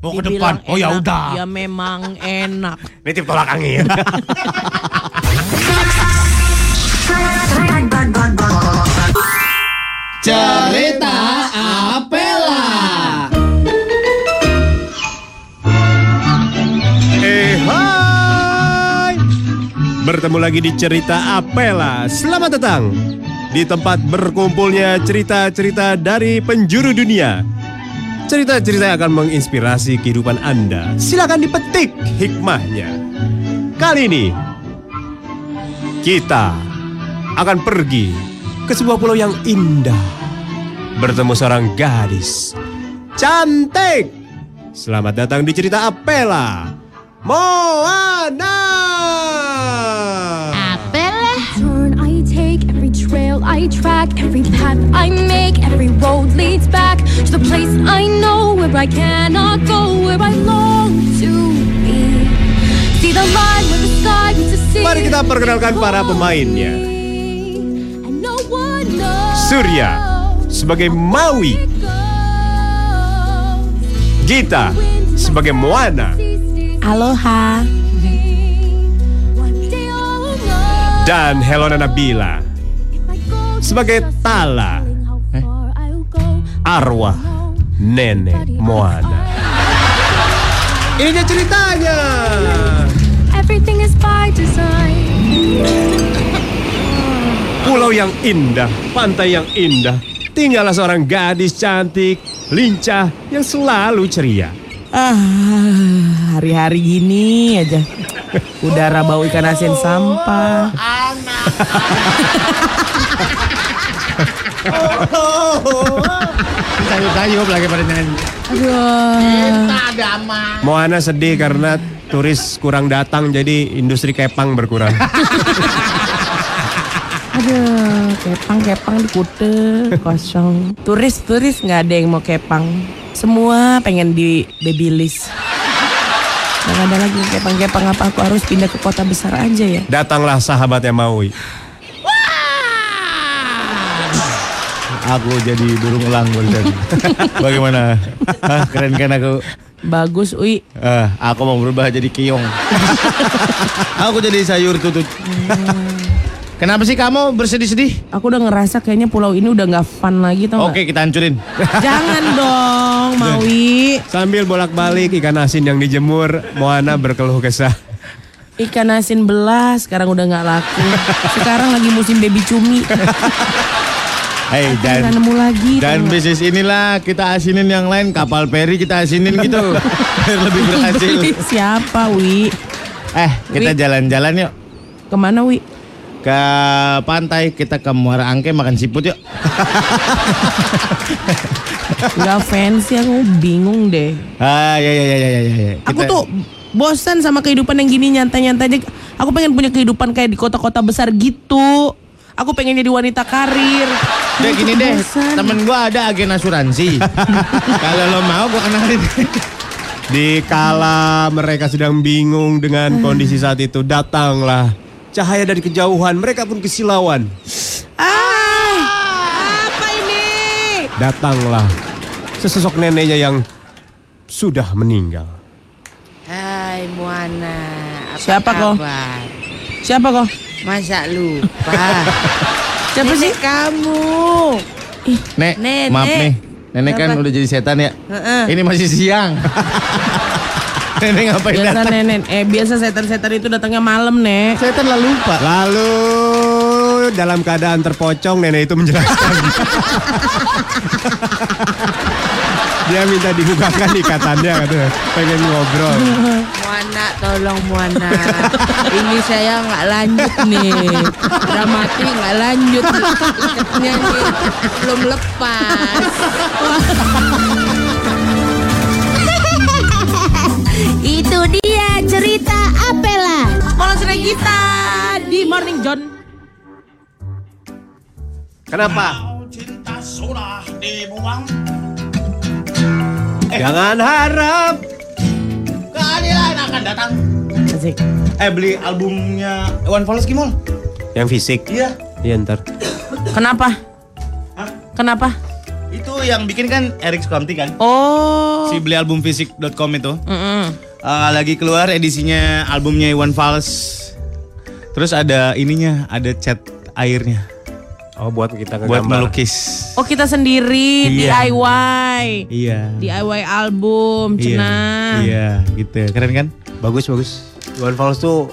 Mau ke depan. dibilang Oh ya enak. udah. Ya memang enak. Nitip tolak angin. Cerita Apela. Eh hai Bertemu lagi di cerita Apela Selamat datang Di tempat berkumpulnya cerita-cerita dari penjuru dunia Cerita-cerita yang akan menginspirasi kehidupan Anda Silakan dipetik hikmahnya. Kali ini Kita akan pergi ke sebuah pulau yang indah. Bertemu seorang gadis. Cantik! Selamat datang di cerita Apela Moana. I track, every path I make, every road leads back to the place I know where I cannot go, where I long the line where the sky meets the sea. Mari kita perkenalkan para pemainnya. Surya sebagai Maui, Gita sebagai Moana, Aloha. dan Helona Nabila sebagai Tala, arwah nenek Moana. Ini dia ceritanya. Everything is by design. Pulau yang indah, pantai yang indah. Tinggallah seorang gadis cantik, lincah, yang selalu ceria. Ah, hari-hari gini aja. Udara bau ikan asin sampah. Sayup-sayup lagi pada nyanyi. Aduh. Moana sedih karena turis kurang datang, jadi industri kepang berkurang. Aduh, kepang-kepang di Kute kosong. Turis-turis nggak ada yang mau kepang. Semua pengen di babyliss. Nggak ada lagi yang kepang-kepang apa aku harus pindah ke kota besar aja ya? Datanglah sahabatnya Maui. Aku jadi burung elang barusan. Bagaimana? Hah, keren kan aku? Bagus, Ui. Ah, aku mau berubah jadi kiong. aku jadi sayur tutut. Kenapa sih kamu bersedih-sedih? Aku udah ngerasa kayaknya pulau ini udah nggak fun lagi tau? Oke, kita hancurin. Jangan dong, Maui. Sambil bolak-balik ikan asin yang dijemur, Moana berkeluh kesah. Ikan asin belas sekarang udah nggak laku. Sekarang lagi musim baby cumi. Nggak dan nemu lagi. dan bisnis inilah kita asinin yang lain kapal peri kita asinin gitu biar lebih berhasil. Siapa, Wi? Eh, kita jalan-jalan yuk Ke mana, Wi? ke pantai kita ke Muara Angke makan siput yuk. Gak fancy, aku bingung deh. Ah, ya ya ya ya ya ya. Aku Kita- tuh bosan sama kehidupan yang gini nyantai-nyantai aja. Aku pengen punya kehidupan kayak di kota-kota besar gitu. Aku pengen jadi wanita karir. Udah Aku gini deh, temen gua ada agen asuransi. Kalau lo mau gua kenalin. Di kala mereka sedang bingung dengan kondisi saat itu, datanglah cahaya dari kejauhan. Mereka pun kesilauan. Ah, apa ini? Datanglah sesosok neneknya yang sudah meninggal. Hai Moana, apa Siapa kau? Siapa kok? Masa lupa? Siapa sih? Kamu. Nek, Nenek. maaf nih. Nenek kan Apa? udah jadi setan ya. Heeh. Ini masih siang. Nenek ngapain Biasa datang? nenek, eh biasa setan-setan itu datangnya malam, Nek. Setan lah lupa. Lalu dalam keadaan terpocong nenek itu menjelaskan. Dia minta dibukakan ikatannya katanya. Pengen ngobrol. Moana, tolong Moana. Ini saya nggak lanjut nih. Dramatik nggak lanjut. Ikatnya nih belum lepas. Itu dia cerita Apela. Sponsor kita di Morning John. Kenapa? Jangan harap. Keadilan akan datang. Asik. Eh beli albumnya One Falls Kimol. Yang fisik. Iya. Iya ntar. Kenapa? Kenapa? Itu yang bikin kan Eric Sconti kan. Oh. Si beli album fisik.com itu. Mm-mm. Eh, lagi keluar edisinya albumnya Iwan Fals. Terus ada ininya, ada cat airnya Oh buat kita ke buat gambar. melukis. Oh kita sendiri Iya. DIY. Iya. DIY album, Iya. cenah. Iya, gitu. Keren kan? Bagus bagus. Iwan Fals tuh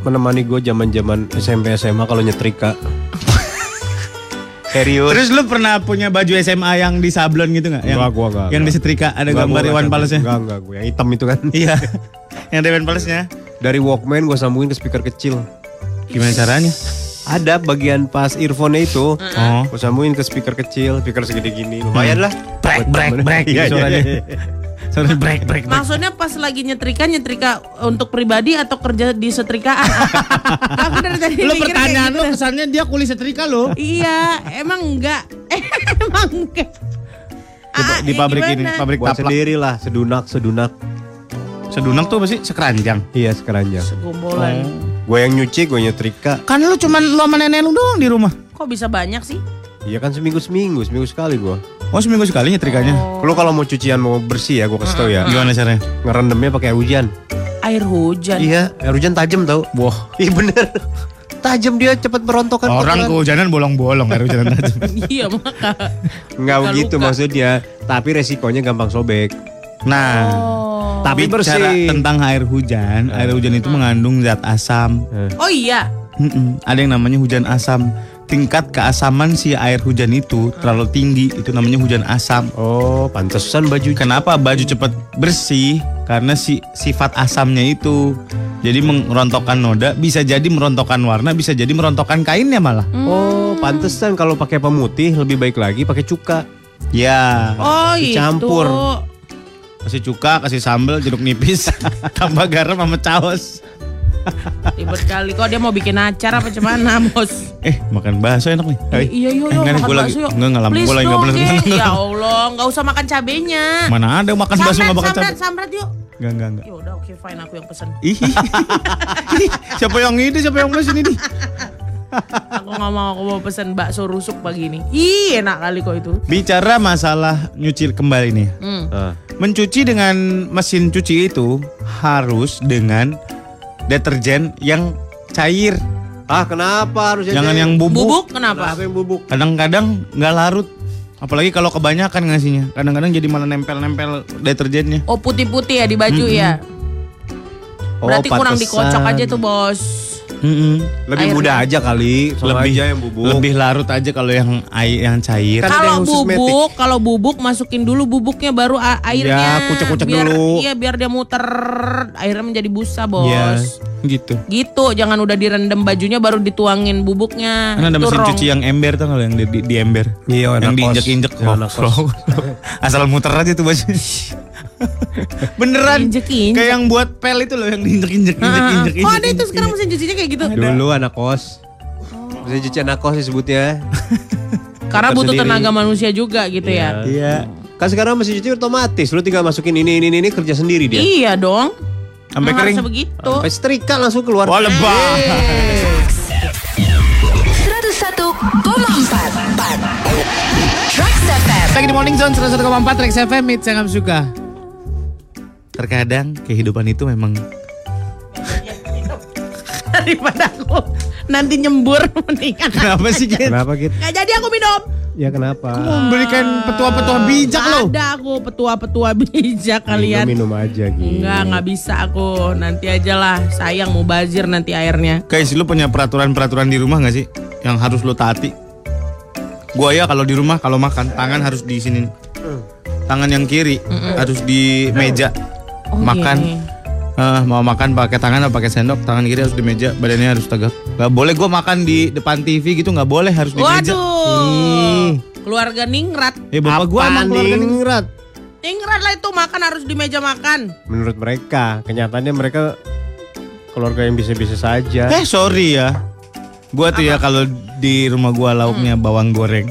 menemani gue zaman zaman SMP SMA kalau nyetrika. Serius. Terus lu pernah punya baju SMA yang di sablon gitu nggak? Yang, Enggak, gua enggak, Yang disetrika ada Enggak, gambar Iwan enggak, Falsnya. Enggak enggak gue yang hitam itu kan. Iya. yang ada Iwan Falsnya. Dari Walkman gue sambungin ke speaker kecil. Gimana caranya? Ada bagian pas earphone-nya itu. Oh. Gue sambungin ke speaker kecil, speaker segede gini. Lumayan lah. Brek, brek, brek Iya, gitu iya, suaranya. iya. Sorry, break, break, break. Maksudnya pas lagi nyetrika, nyetrika untuk pribadi atau kerja di setrikaan? Aku dari tadi kayak pertanyaan gitu lu dah. kesannya dia kuli setrika lo. Iya, emang enggak. emang enggak. Di, Ah, di eh, pabrik gimana? ini, pabrik Buat taplak. sendiri lah, sedunak, sedunak. Sedunang tuh pasti sekeranjang. Iya sekeranjang. Segombolan. Gue yang nyuci, gue nyetrika. Kan lu cuman lu sama nenek lu doang di rumah. Kok bisa banyak sih? Iya kan seminggu seminggu, seminggu sekali gue. Oh seminggu sekali nyetrikanya. Lu kalau mau cucian mau bersih ya, gue kasih tau ya. Gimana caranya? Ngerendamnya pakai air hujan. Air hujan. Iya, air hujan tajam tau. Wah. Iya bener. tajam dia cepet berontokan. Orang kehujanan bolong-bolong air hujan tajam. iya maka. Nggak begitu maksudnya. Tapi resikonya gampang sobek. Nah, Oh. Tapi bicara bersih. tentang air hujan, air hujan itu mengandung zat asam. Oh iya. Mm-mm. Ada yang namanya hujan asam. Tingkat keasaman si air hujan itu terlalu tinggi, itu namanya hujan asam. Oh, pantesan baju. Kenapa baju cepat bersih? Karena si sifat asamnya itu. Jadi merontokkan noda, bisa jadi merontokkan warna, bisa jadi merontokkan kainnya malah. Oh, pantesan kalau pakai pemutih lebih baik lagi pakai cuka. Ya. Oh Dicampur. itu. Kasih cuka, kasih sambal, jeruk nipis, tambah garam sama caos. Ribet kali kok dia mau bikin acara apa gimana, Bos? Eh, makan bakso enak nih. Hai. Iya, iya, Eh, iya, enggak makan gua lagi. Enggak, enggak, gua lagi enggak enggak. Ya Allah, enggak usah makan cabenya. Mana ada makan bakso enggak makan samrat, cabai. samrat yuk. Enggak, enggak, enggak. Ya udah, oke fine aku yang pesen. Ih. siapa yang ini? Siapa yang pesen ini? Aku nggak mau aku mau pesen bakso rusuk pagi ini. Ih, enak kali kok itu. Bicara masalah nyuci kembali nih. Hmm. Ah. Mencuci dengan mesin cuci itu harus dengan deterjen yang cair. Ah, kenapa harus Jangan yang bubuk. Bubuk kenapa? Kenapa yang bubuk? Kadang-kadang nggak larut. Apalagi kalau kebanyakan ngasihnya. Kadang-kadang jadi malah nempel-nempel deterjennya. Oh putih-putih ya di baju ya. Oh, Berarti kurang pantesan. dikocok aja tuh bos. Mm-mm. Lebih Airnya. mudah aja kali. Lebih aja yang bubuk. Lebih larut aja kalau yang air yang cair. Kan Kalau bubuk, kalau bubuk masukin dulu bubuknya baru a- airnya. Ya, kucek-kucek biar, dulu. Iya, biar dia muter airnya menjadi busa, Bos. Iya, gitu. Gitu, jangan udah direndam bajunya baru dituangin bubuknya. Kan ada mesin cuci yang ember tuh kalau yang di, di, di ember. Iya, yang diinjek-injek. Ya. Asal muter aja tuh baju. Beneran. Diinjek-injek. Kayak yang buat pel itu loh yang diinjek-injek Ah, injek-injek. oh ada itu sekarang mesin cucinya kayak gitu. Dulu anak kos. Bisa cuci anak kos disebutnya. Karena butuh Tersendiri. tenaga manusia juga gitu ya. Iya. Kan sekarang mesin cuci otomatis. Lu tinggal masukin ini, ini, ini, ini kerja sendiri dia. Iya dong. Sampai Emang kering. begitu. Sampai setrika langsung keluar. Wah lebah. 101,4 Trax FM Lagi di Morning Zone 101,4 Rex FM Hits yang kamu suka. Terkadang kehidupan itu memang Daripada aku nanti nyembur mendingan. Kenapa sih Git? Kenapa gitu? Nggak jadi aku minum. Ya kenapa? Memberikan petua-petua bijak Nggak loh. Ada aku petua-petua bijak kalian. Minum, minum aja gitu. Enggak, nggak bisa aku. Nanti aja lah. Sayang mau bazir nanti airnya. Guys, lu punya peraturan-peraturan di rumah gak sih? Yang harus lu taati? Gua ya kalau di rumah kalau makan tangan harus di sini. Tangan yang kiri harus di meja. Oh, makan gini. Eh, mau makan pakai tangan atau pakai sendok, tangan kiri harus di meja, badannya harus tegak. Gak boleh gua makan di depan TV gitu, nggak boleh harus di meja. Waduh. Keluarga ningrat. Eh bapak gua emang keluarga ningrat? Ningrat lah itu makan harus di meja makan. Menurut mereka, kenyataannya mereka keluarga yang bisa-bisa saja. Eh sorry ya, gua tuh ya kalau di rumah gua lauknya Hmm. bawang goreng.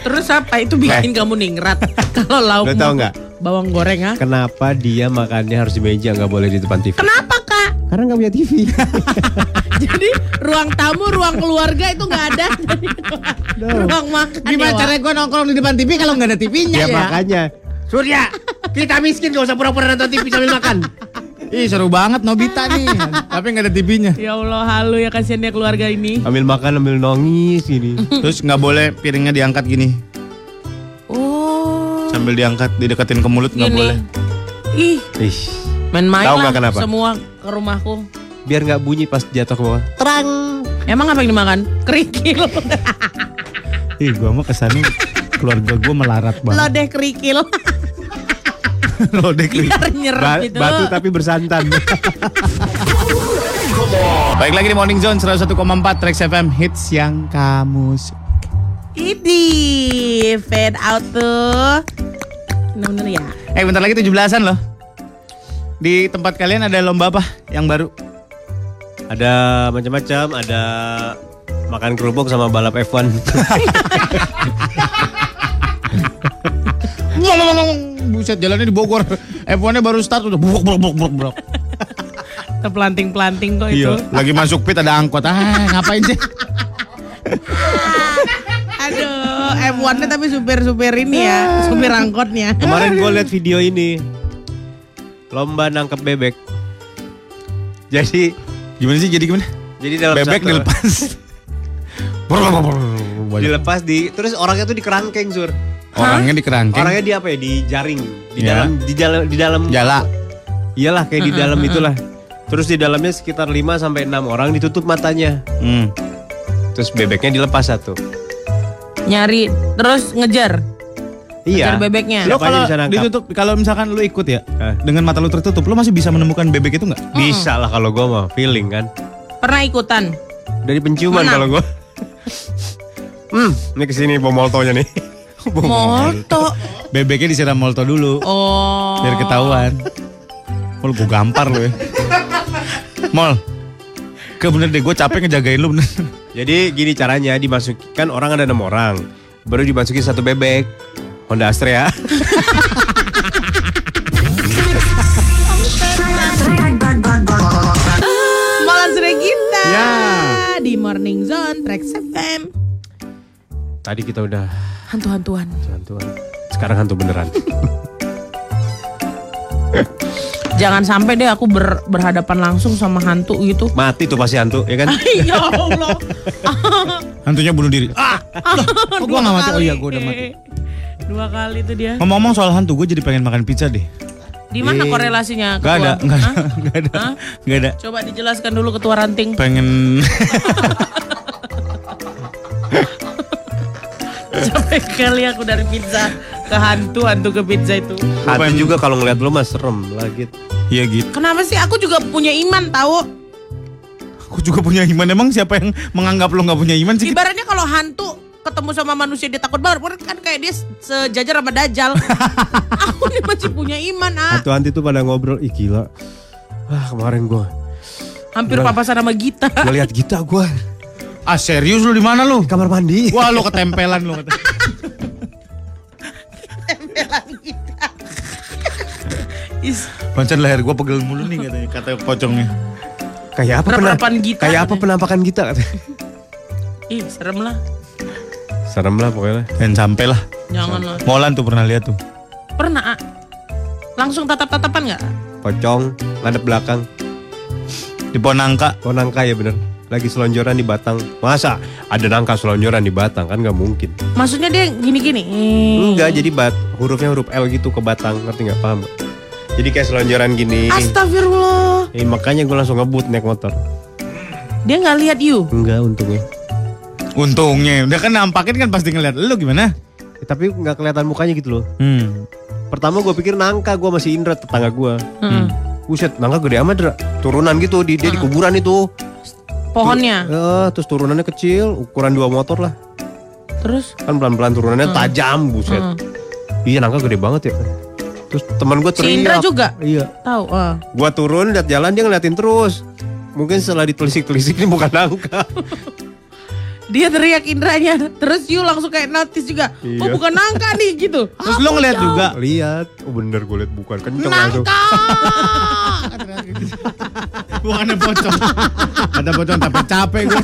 Terus apa itu bikin kamu ningrat? Kalau lauk Lo tau nggak? Bawang goreng ah? Kenapa dia makannya harus di meja nggak boleh di depan TV? Kenapa kak? Karena nggak punya TV. Jadi ruang tamu, ruang keluarga itu nggak ada. ruang makan. Gimana ya, caranya gua nongkrong di depan TV kalau nggak ada TV-nya ya ya? makanya. Surya, kita miskin gak usah pura-pura nonton TV sambil makan. Ih seru banget Nobita nih, tapi nggak ada TV-nya. Ya Allah halu ya kasihan ya keluarga ini. Ambil makan, ambil nangis gini. Terus nggak boleh piringnya diangkat gini. Sambil diangkat dideketin ke mulut nggak boleh. Ih, Ih, main-main Tahu lah kenapa? semua ke rumahku. biar nggak bunyi pas jatuh ke bawah. Emang apa yang dimakan? Kerikil. Ih gua mah ke sana keluarga gua melarat banget. Lodeh kerikil. Lodeh kerikil. Biar nyerap Ba- itu. batu tapi bersantan. Baik lagi di Morning Zone 101,4 Trax FM hits yang kamu suka. Idi, fade out tuh. Bener-bener ya. Eh bentar lagi 17-an loh. Di tempat kalian ada lomba apa yang baru? ada macam-macam, ada makan kerupuk sama balap F1. Buset jalannya di Bogor. F1-nya baru start udah brok brok brok brok brok. Terpelanting-pelanting kok itu. Iya, lagi masuk pit ada angkot. Ah, ngapain sih? F1-nya tapi supir-supir ini ya, supir angkotnya. Kemarin gue lihat video ini. Lomba nangkep bebek. Jadi Gimana sih jadi gimana? jadi dalam Bebek satu- dilepas. Dilepas di terus orangnya tuh di kerangkeng sur. Orangnya di kerangkeng. Orangnya di apa ya? Di jaring. Di Ya. dalam di dalam di dalam Jala. Iyalah kayak di dalam itulah. Terus di dalamnya sekitar 5 sampai 6 orang ditutup matanya. Hmm. Terus bebeknya dilepas satu. Nyari terus ngejar. Iya. Ngejar bebeknya. Lo kalau ditutup, kalau misalkan lu ikut ya, Eh. dengan mata lu tertutup, lu masih bisa menemukan bebek itu nggak? Bisa lah kalau gua mah feeling kan. Pernah ikutan? Dari penciuman kalau gua. hmm, ini ke sini bawa moltonya nih. Molto. Bebeknya disiram molto dulu, Oh. biar ketahuan. Mol, gue gampar lu ya. Mol, ke bener deh, gue capek ngejagain lu bener. Jadi gini caranya dimasukkan orang ada enam orang, baru dimasukin satu bebek. Honda Astrea. Malas Regita. Ya. Di Morning Zone Trax FM. Tadi kita udah Hantu-hantuan. hantuan. Sekarang hantu beneran. Jangan sampai deh aku ber- berhadapan langsung sama hantu gitu. Mati tuh pasti hantu, ya kan? ya Allah. Hantunya bunuh diri. Ah, kok gue gak mati? Oh iya, gue udah mati. Dua kali itu dia. Ngomong-ngomong soal hantu, gue jadi pengen makan pizza deh. Di mana korelasinya? Gak ada, ketua? gak ada, Hah? gak ada, Hah? gak ada. Coba dijelaskan dulu ketua ranting. Pengen Sampai kali aku dari pizza ke hantu, hantu ke pizza itu. Hantu juga kalau ngeliat lu mah serem lah gitu. Iya gitu. Kenapa sih? Aku juga punya iman tahu. Aku juga punya iman. Emang siapa yang menganggap lo nggak punya iman sih? Ibaratnya kalau hantu ketemu sama manusia dia takut banget, kan kayak dia sejajar sama dajal. aku nih masih punya iman, ah. Hantu-hantu tuh pada ngobrol, ih gila. Ah kemarin gua Hampir papasan sama Gita. ngeliat Gita gua Ah serius lu di mana lu? kamar mandi. Wah lu ketempelan lu. Pancan leher gue pegel mulu nih katanya kata pocongnya. Kayak apa pena- Rep-repan Gita. Kayak apa penampakan Gita katanya. ih serem lah. Serem lah pokoknya. Dan sampai lah. Jangan lah. Molan tuh pernah lihat tuh. Pernah, ah. Langsung tatap-tatapan nggak? Pocong, ladep belakang. Di Ponangka. Oh nangka ya bener. Lagi selonjoran di Batang. Masa ada nangka selonjoran di Batang kan nggak mungkin. Maksudnya dia gini-gini. Enggak, jadi bat hurufnya huruf L gitu ke Batang, ngerti nggak paham? Jadi kayak selonjoran gini. Astagfirullah. Eh, makanya gue langsung ngebut naik motor. Dia nggak lihat you. Enggak untungnya. Untungnya. Udah kan nampakin kan pasti ngeliat. Lu gimana? Eh, tapi nggak kelihatan mukanya gitu loh. Hmm. Pertama gue pikir nangka, gue masih Indra tetangga gue. Heeh. Buset, nangka gede amat, Dra. Turunan gitu, di, dia di kuburan itu. Pohonnya. Eh, terus turunannya kecil, ukuran dua motor lah. Terus Kan pelan-pelan turunannya tajam, buset. Heeh. Iya, nangka gede banget ya. Terus teman gue si teriak. Indra juga Iya. tahu. ah. Gua turun lihat jalan dia ngeliatin terus. Mungkin setelah ditelisik-telisik ini bukan nangka. Dia teriak Indranya. Terus you langsung kayak notice juga. Oh Iya. bukan nangka nih gitu. Terus lu ngeliat juga. Lihat, oh bener gue lihat bukan kenceng langsung. Nangka. Bukan ada pocong. ada pocong tapi capek gue.